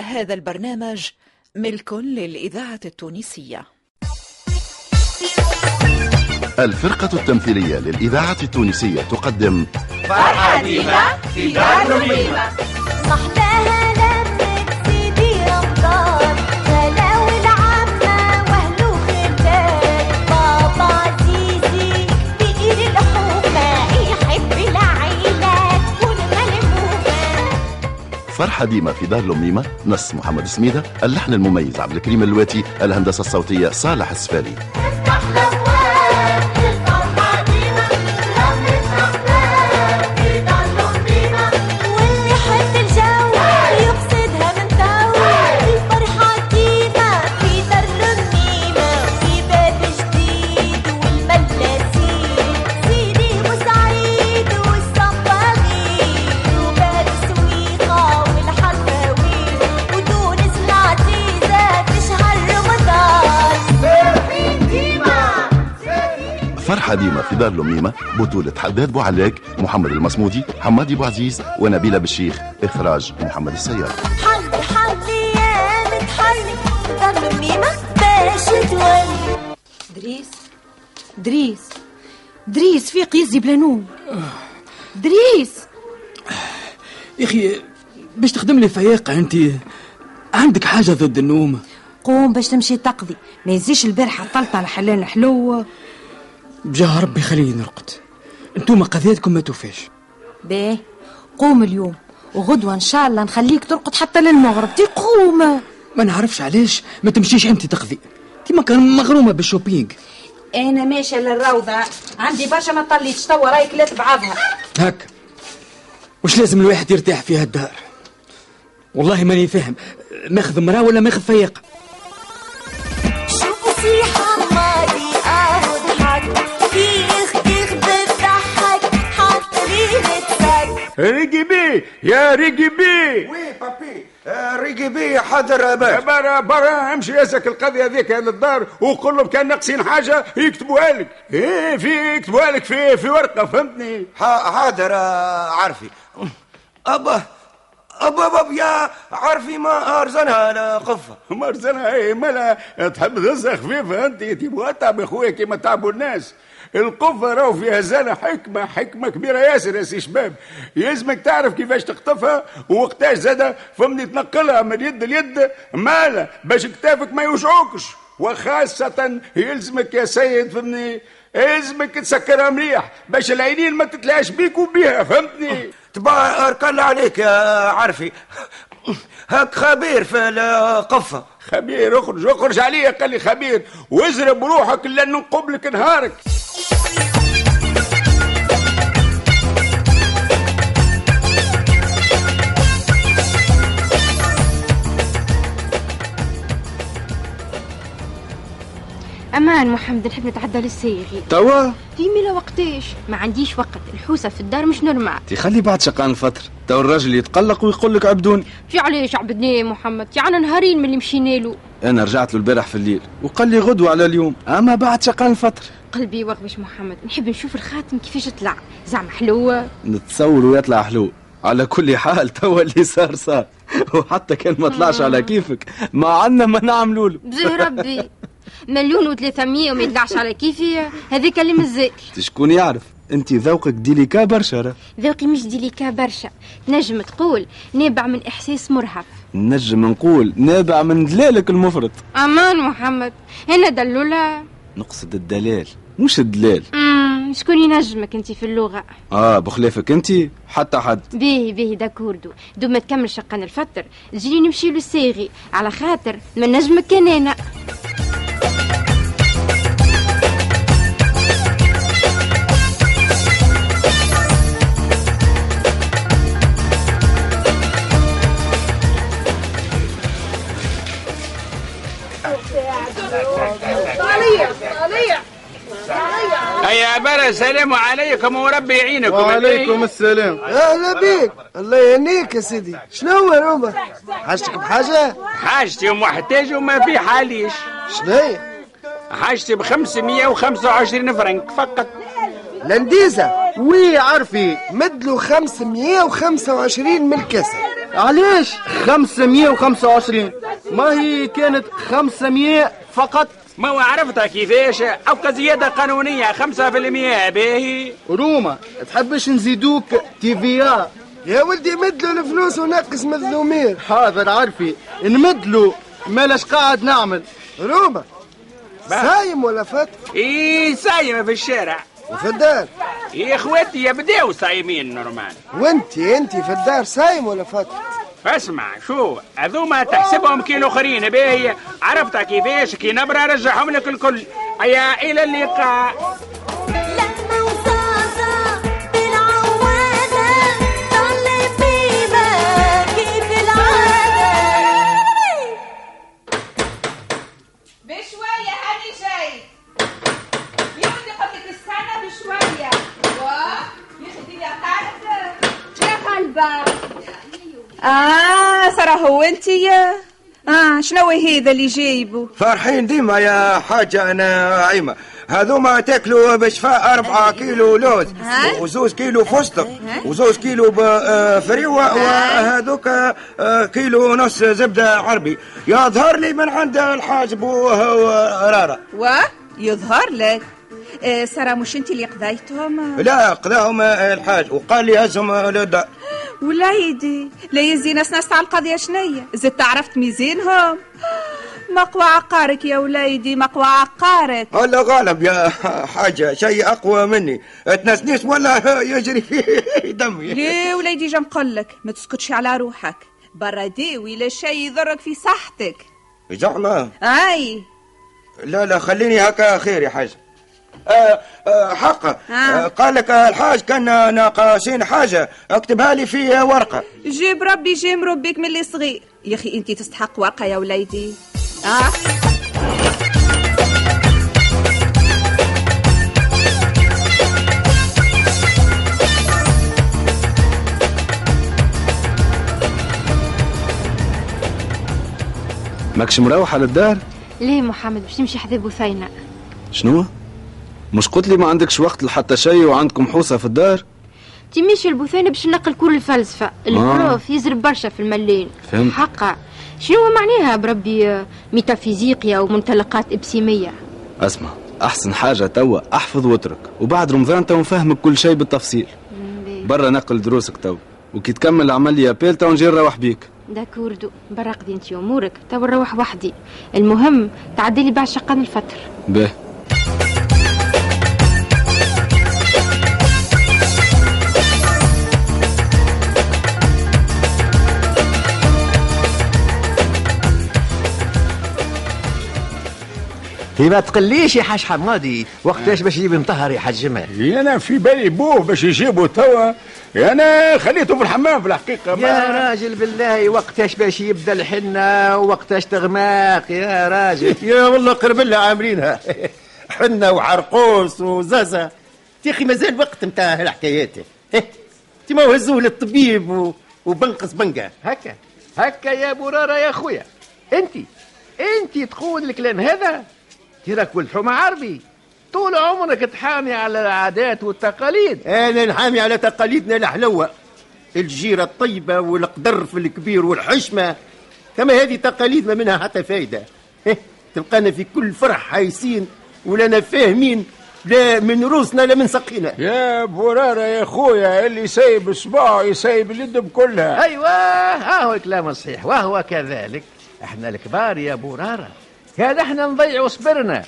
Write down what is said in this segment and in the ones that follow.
هذا البرنامج ملك للإذاعة التونسية. الفرقة التمثيلية للإذاعة التونسية تقدم فرحة ديما في دار رميمة صحبها فرحة ديما في دار الأميمة نص محمد سميدة اللحن المميز عبد الكريم اللواتي الهندسة الصوتية صالح السفالي. ديما في دار الميمة بطولة حداد بوعلاك محمد المصمودي حمادي بوعزيز ونبيلة بالشيخ إخراج محمد السيار. حلي حلي يا متحلي دار الميمة باش تولي دريس دريس دريس فيق يزي بلا نوم. دريس! يا أخي باش تخدم لي فياقة أنت عندك حاجة ضد النوم؟ قوم باش تمشي تقضي ما يزيش البارحة طلت على حلال حلو بجاه ربي خليني نرقد. انتوما قضيتكم ما توفاش باهي قوم اليوم وغدوة إن شاء الله نخليك ترقد حتى للمغرب. تي قوم. ما نعرفش علاش ما تمشيش أنت تقضي انت ما كان مغرومة بال shopping أنا ماشية للروضة. عندي برشا ما طليتش توا رايك لا بعضها هكا وش لازم الواحد يرتاح في هالدار والله ماني فاهم. ماخذ مراه ولا ماخذ فياقة رقبي يا رقبي. وي بابي آه، ريقي بي حاضر باش برا برا امشي يسك القضية ذيك للدار وقول لهم كان ناقصين حاجة يكتبوها لك. إيه في يكتبوها لك في في ورقة فهمتني؟ حاضر آه، عارفي. أبا أبا باب يا عارفي ما أرزنها على قفة مرزنا إيه؟ ملا تحب تهزها خفيفه أنت تبغى تعب اخويا كيما تعبوا الناس. القفة راهو فيها زانة حكمة حكمة كبيرة. ياسر يا سي شباب يلزمك تعرف كيفاش تخطفها ووقتاش زادة فهمني تنقلها من يد ليد. مالا باش كتافك ما يوجعوكش. وخاصة يلزمك يا سيد فهمني يلزمك تسكرها مليح باش العينين ما تتلاش بيك وبيها فهمتني؟ تبا أركل عليك يا عارفي هاك خبير في القفة. خبير اخرج اخرج عليا قال لي خبير وازرب روحك الا نقبلك نهارك. أمان محمد نحب نتعدى للسيغي توا؟ في ميلا وقتاش؟ ما عنديش وقت الحوسة في الدار مش نورمال. تخلي بعد شقان الفطر. تو الراجل يتقلق ويقول لك عبدوني في علاش عبدني يا محمد؟ يعني نهارين من اللي مشينا له. أنا رجعت له البارح في الليل وقال لي غدوة على اليوم. أما بعد شقان الفطر. قلبي وغبش محمد نحب نشوف الخاتم كيفاش طلع. زعما حلوة. نتصور ويطلع حلو. على كل حال توا اللي صار صار. وحتى كان ما طلعش على كيفك. ما عندنا ما نعملوا له بزي ربي. مليون وثلاثمية وما يطلعش على كيفي؟ هذيك اللي مزال شكون يعرف أنت ذوقك ديليكا برشا. ذوقي مش ديليكا برشا. نجم تقول نابع من إحساس مرهف نجم نقول نابع من دلالك المفرط. أمان محمد. هنا دلولا نقصد الدلال مش الدلال. امم شكون ينجمك أنت في اللغة؟ آه بخلافك أنت حتى حد. باهي باهي d'accordo دو ما تكمل شقان الفتر جيني نمشي للساغي على خاطر ما نجمك كان أنا السلام عليكم وربي يعينكم وعليكم السلام. أهلا بيك الله يهنيك يا سيدي. شنو يا عمر حاجتك بحاجة؟ حاجتي ومحتاج وما في حاليش. شنو حاجتي ب 525 فرنك فقط. لنديزة. وي عرفي مدلو 525 من الكسر علاش؟ 525 ما هي كانت 500 فقط؟ ما هو عرفتها كيفاش أو زياده قانونية 5% باهي روما تحبش نزيدوك تي في؟ يا ولدي مدلو الفلوس ونقص مظلومين. حاضر عرفي نمدلو مالاش قاعد نعمل. روما صايم ولا فات إيه صايم في الشارع. وفي الدار يا اخواتي يبداو صايمين normal. وانت انت في الدار صايم ولا فات اسمع شو هذوما تحسبهم كيلو اخرين باهي عرفتها كيفاش كي نبرة رجعهم لك الكل. هيا إلى اللقاء. آه سارة هو انتي آه شنو هذا اللي جايبه؟ فرحين ديما يا حاجة أنا عيمة هذوما تاكلوا بشفاء أربعة كيلو لوز؟ وزوز كيلو فستق. وزوز كيلو آه، فريوة. وهذوك آه، كيلو ونص زبدة عربي. يظهر لي من عند الحاج رارة. واه يظهر لك. سارة مش أنت اللي قضيتهم؟ لا قضاهم الحاج. وقال لي هزهم للدار. وليدي لا يزي ناس ناس على القضية شنية؟ زدت عرفت ميزينهم. مقوى عقارك يا وليدي مقوى عقارك. الله غالب يا حاجة شيء أقوى مني. تنسنيس ولا يجري في دمي؟ ليه وليدي جا نقولك ما تسكتش على روحك. برا ديوي لا شيء يضرك في صحتك. زعما أي. لا لا خليني هكا خير يا حاج. آه آه حقا آه. قال لك الحاج كان ناقصين حاجة. اكتبها لي في ورقة. جيب ربي جي مربيك من اللي صغير. يا أخي انت تستحق ورقة يا وليدي. آه. ماكش مروح على الدار؟ ليه محمد؟ باش تمشي حذا بثينة شنو؟ مش قلت لي ما عندكش وقت لحتى شيء وعندكم حوسة في الدار؟ تمشي البثينة باش نقل كل الفلسفة. ال prof يزرب برشا في الملين فهمت. حقا. شنو معناها بربي آه، ميتافيزيقيا ومنطلقات إبستيمية؟ أسمع أحسن حاجة توا أحفظ واترك وبعد رمضان تو نفهمك كل شيء بالتفصيل. برا نقل دروسك تو وكي تكمل العملية بيل تو نجي نروح بيك. d'accordo. برا قضي انتي أمورك تو نروح وحدي. المهم تعدي لي بعد شقان الفتر به. هي ما تقليش يا حاج حمادي وقتاش باش يجيب مطهر يا حاج جمال؟ أنا في بالي بوه باش يجيبوا توا. أنا خليته في الحمام في الحقيقة ما- يا راجل بالله وقتاش باش يبدأ الحنة وقتاش تغماق يا راجل. يا والله قرب لها عاملينها حنة وعرقوس وزازة. يا أخي مازال وقت نتاع الحكايات انت ما هزوه للطبيب و... وبنقص بنقة. هكا. هكا يا برارة يا خويا انت انت تقول الكلام هذا؟ تراك والحومة عربي. طول عمرك تحامي على العادات والتقاليد. أنا نحامي على تقاليدنا الحلوة الجيرة الطيبة والقدر في الكبير والحشمة. كما هذه تقاليد ما منها حتى فايدة. إيه، تلقانا في كل فرح هايسين ولنا فاهمين. لا من روسنا لا من سقينا. يا برارة يا خويا اللي سايب اصبعه يسايب اليد بكلها أيوه ها هو كلام صحيح وهو كذلك. إحنا الكبار يا برارة. هذا إحنا نضيعوا صبرنا.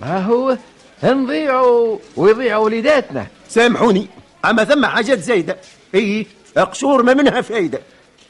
ما هو؟ نضيعوا ويضيعوا وليداتنا. سامحوني أما ثم حاجات زايدة. اي قشور ما منها فايدة.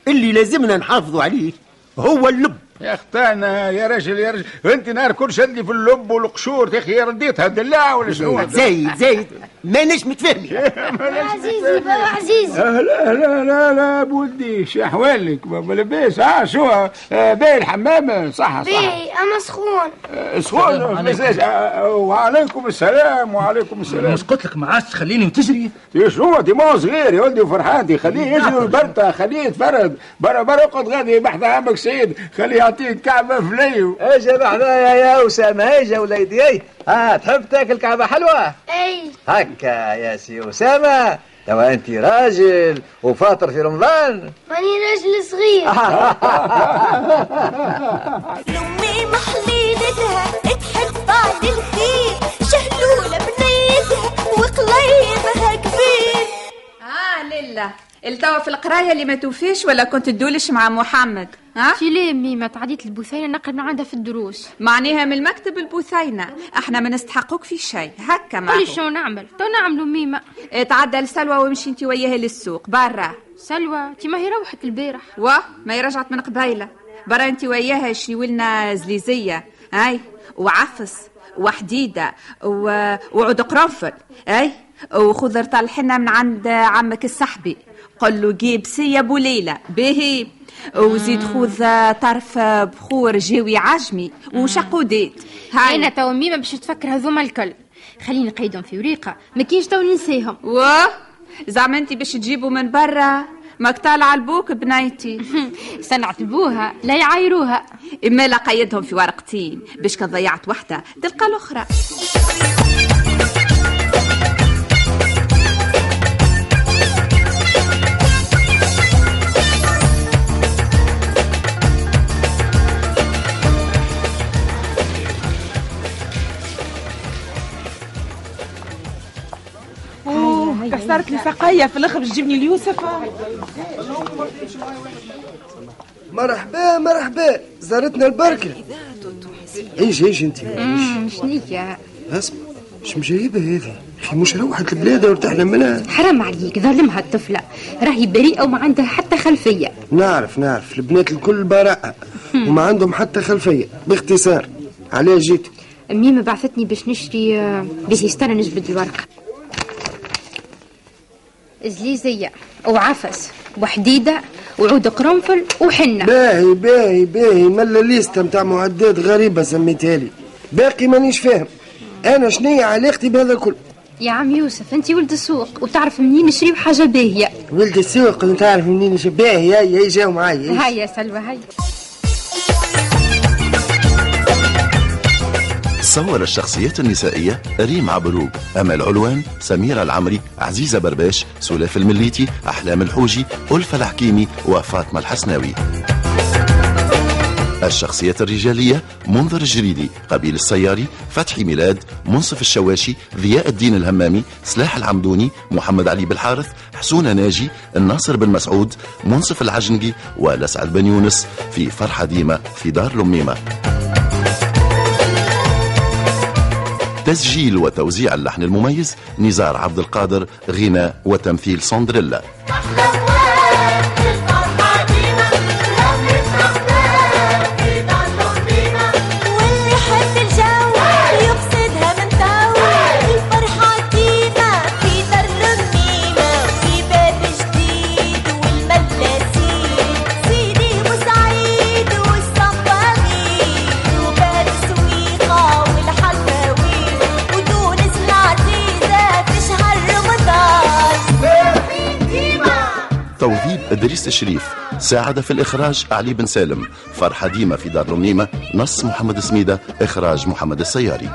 اللي لازمنا نحافظوا عليه هو اللب. يا أختانا يا رجل يا رجل. أنت نهار كل شدي في اللب والقشور يا أخي رديتها دلاع ولا شنو؟ زايد زايد ماناش متفاهمين عزيزي بابا عزيزي. لا لا لا لا بودي. شو احوالك بابا لاباس. آه شو؟ آه، باهي الحمام. صح صح. باهي أنا سخون. آه، سخون. آه، وعليكم السلام وعليكم السلام. مش قلت لك ما عادش تخليني وتجري. يا شو انت ما صغير يا ولدي وفرحان. خليه يجري ويبرطع خليه يتفرد برا برا اقعد غادي بحث عمك سعيد. خليه يعطيك كعبه فليو اجا بعدايا يا أسامة؟ اجا وليدي؟ ها تحب تاكل كعبة حلوة؟ أي. هكا يا سي أسامة. توا انت راجل وفاطر في رمضان. ماني راجل صغير. لأمي محليلتها تحب بعد الخير شهلولة بنيتها وقليبها كبير. آه لله. التوا في القراية اللي ما توفيش ولا كنت تدولش مع محمد ها؟ في ليه ميمة تعديت البثينة نقرا من عندها في الدروس. معناها من المكتب البثينة إحنا ما نستحقوك في شيء. هكا معه قولي شنو نعمل؟ تو نعملوا ميمة تعدى لسلوى وامشي انت وياها للسوق. برا. سلوى تي ما هي روحت البارح. واه ما هي رجعت من قبيله برا انت وياها شريوا لنا زليزية. اي وعفص وحديدة و... وعود قرنفل. اي وخضر طالحنا من عند عمك السحبي. قل له جيب سي ابو ليلى. باهي. وزيد خذ طرف بخور جاوي عجمي. وشقودات هاي. أنا تو ميمة باش تفكر هذوما الكل. خليني نقيدهم في وريقة. ما كاينش تو ننساهم واه. زعما انت باش تجيبوا من برا. ماك طالع لبوك بنيتي صنعت بوها. لا يعايروها. إما لا قيدهم في ورقتين باش كان ضيعت وحدة. تلقى الأخرى. كسرت لي ساقية في الآخر باش تجيبني اليوسف مرحبا مرحبا. زارتنا البركة. إيش إيش أنت. شنية أسمع مش مجايبة هذه؟ أخي مش روحت البلاد وارتحنا منها. حرام عليك ظلمها الطفلة. راهي بريئة وما عندها حتى خلفية. نعرف نعرف. البنات الكل براءة. وما عندهم حتى خلفية باختصار. علاه جيت؟ ميمة بعثتني باش نشري آه، باش استنى نجبد الورقة. زليزية وعفس وحديدة وعود قرنفل وحنة. باهي باهي باهي. ملا ليستة متاع معدات غريبة سميتها لي. باقي مانيش فاهم. أنا شنية علاقتي بهذا الكل؟ يا عم يوسف انت ولد السوق وتعرف منين نشري حاجة باهية. ولد السوق أنت تعرف منين نش- باهي هاي هاي جاو معايا هاي. هاي يا سلوى هاي. صور الشخصيات النسائية ريم عبروق أمل علوان سميرة العمري عزيزة برباش سلاف المليتي أحلام الحوجي ألفة الحكيمي وفاطمة الحسناوي. الشخصيات الرجالية منذر الجريدي قبيل السياري فتحي ميلاد منصف الشواشي ضياء الدين الهمامي سلاح العمدوني محمد علي بالحارث حسون ناجي الناصر بن مسعود منصف العجنقي ولسعد بن يونس في فرحة ديمة في دار لميمة. تسجيل وتوزيع اللحن المميز نزار عبد القادر غناء وتمثيل سندريلا إدريس الشريف. ساعد في الإخراج علي بن سالم. فرحة ديمة في دار لميمة نص محمد سميدة. إخراج محمد السياري.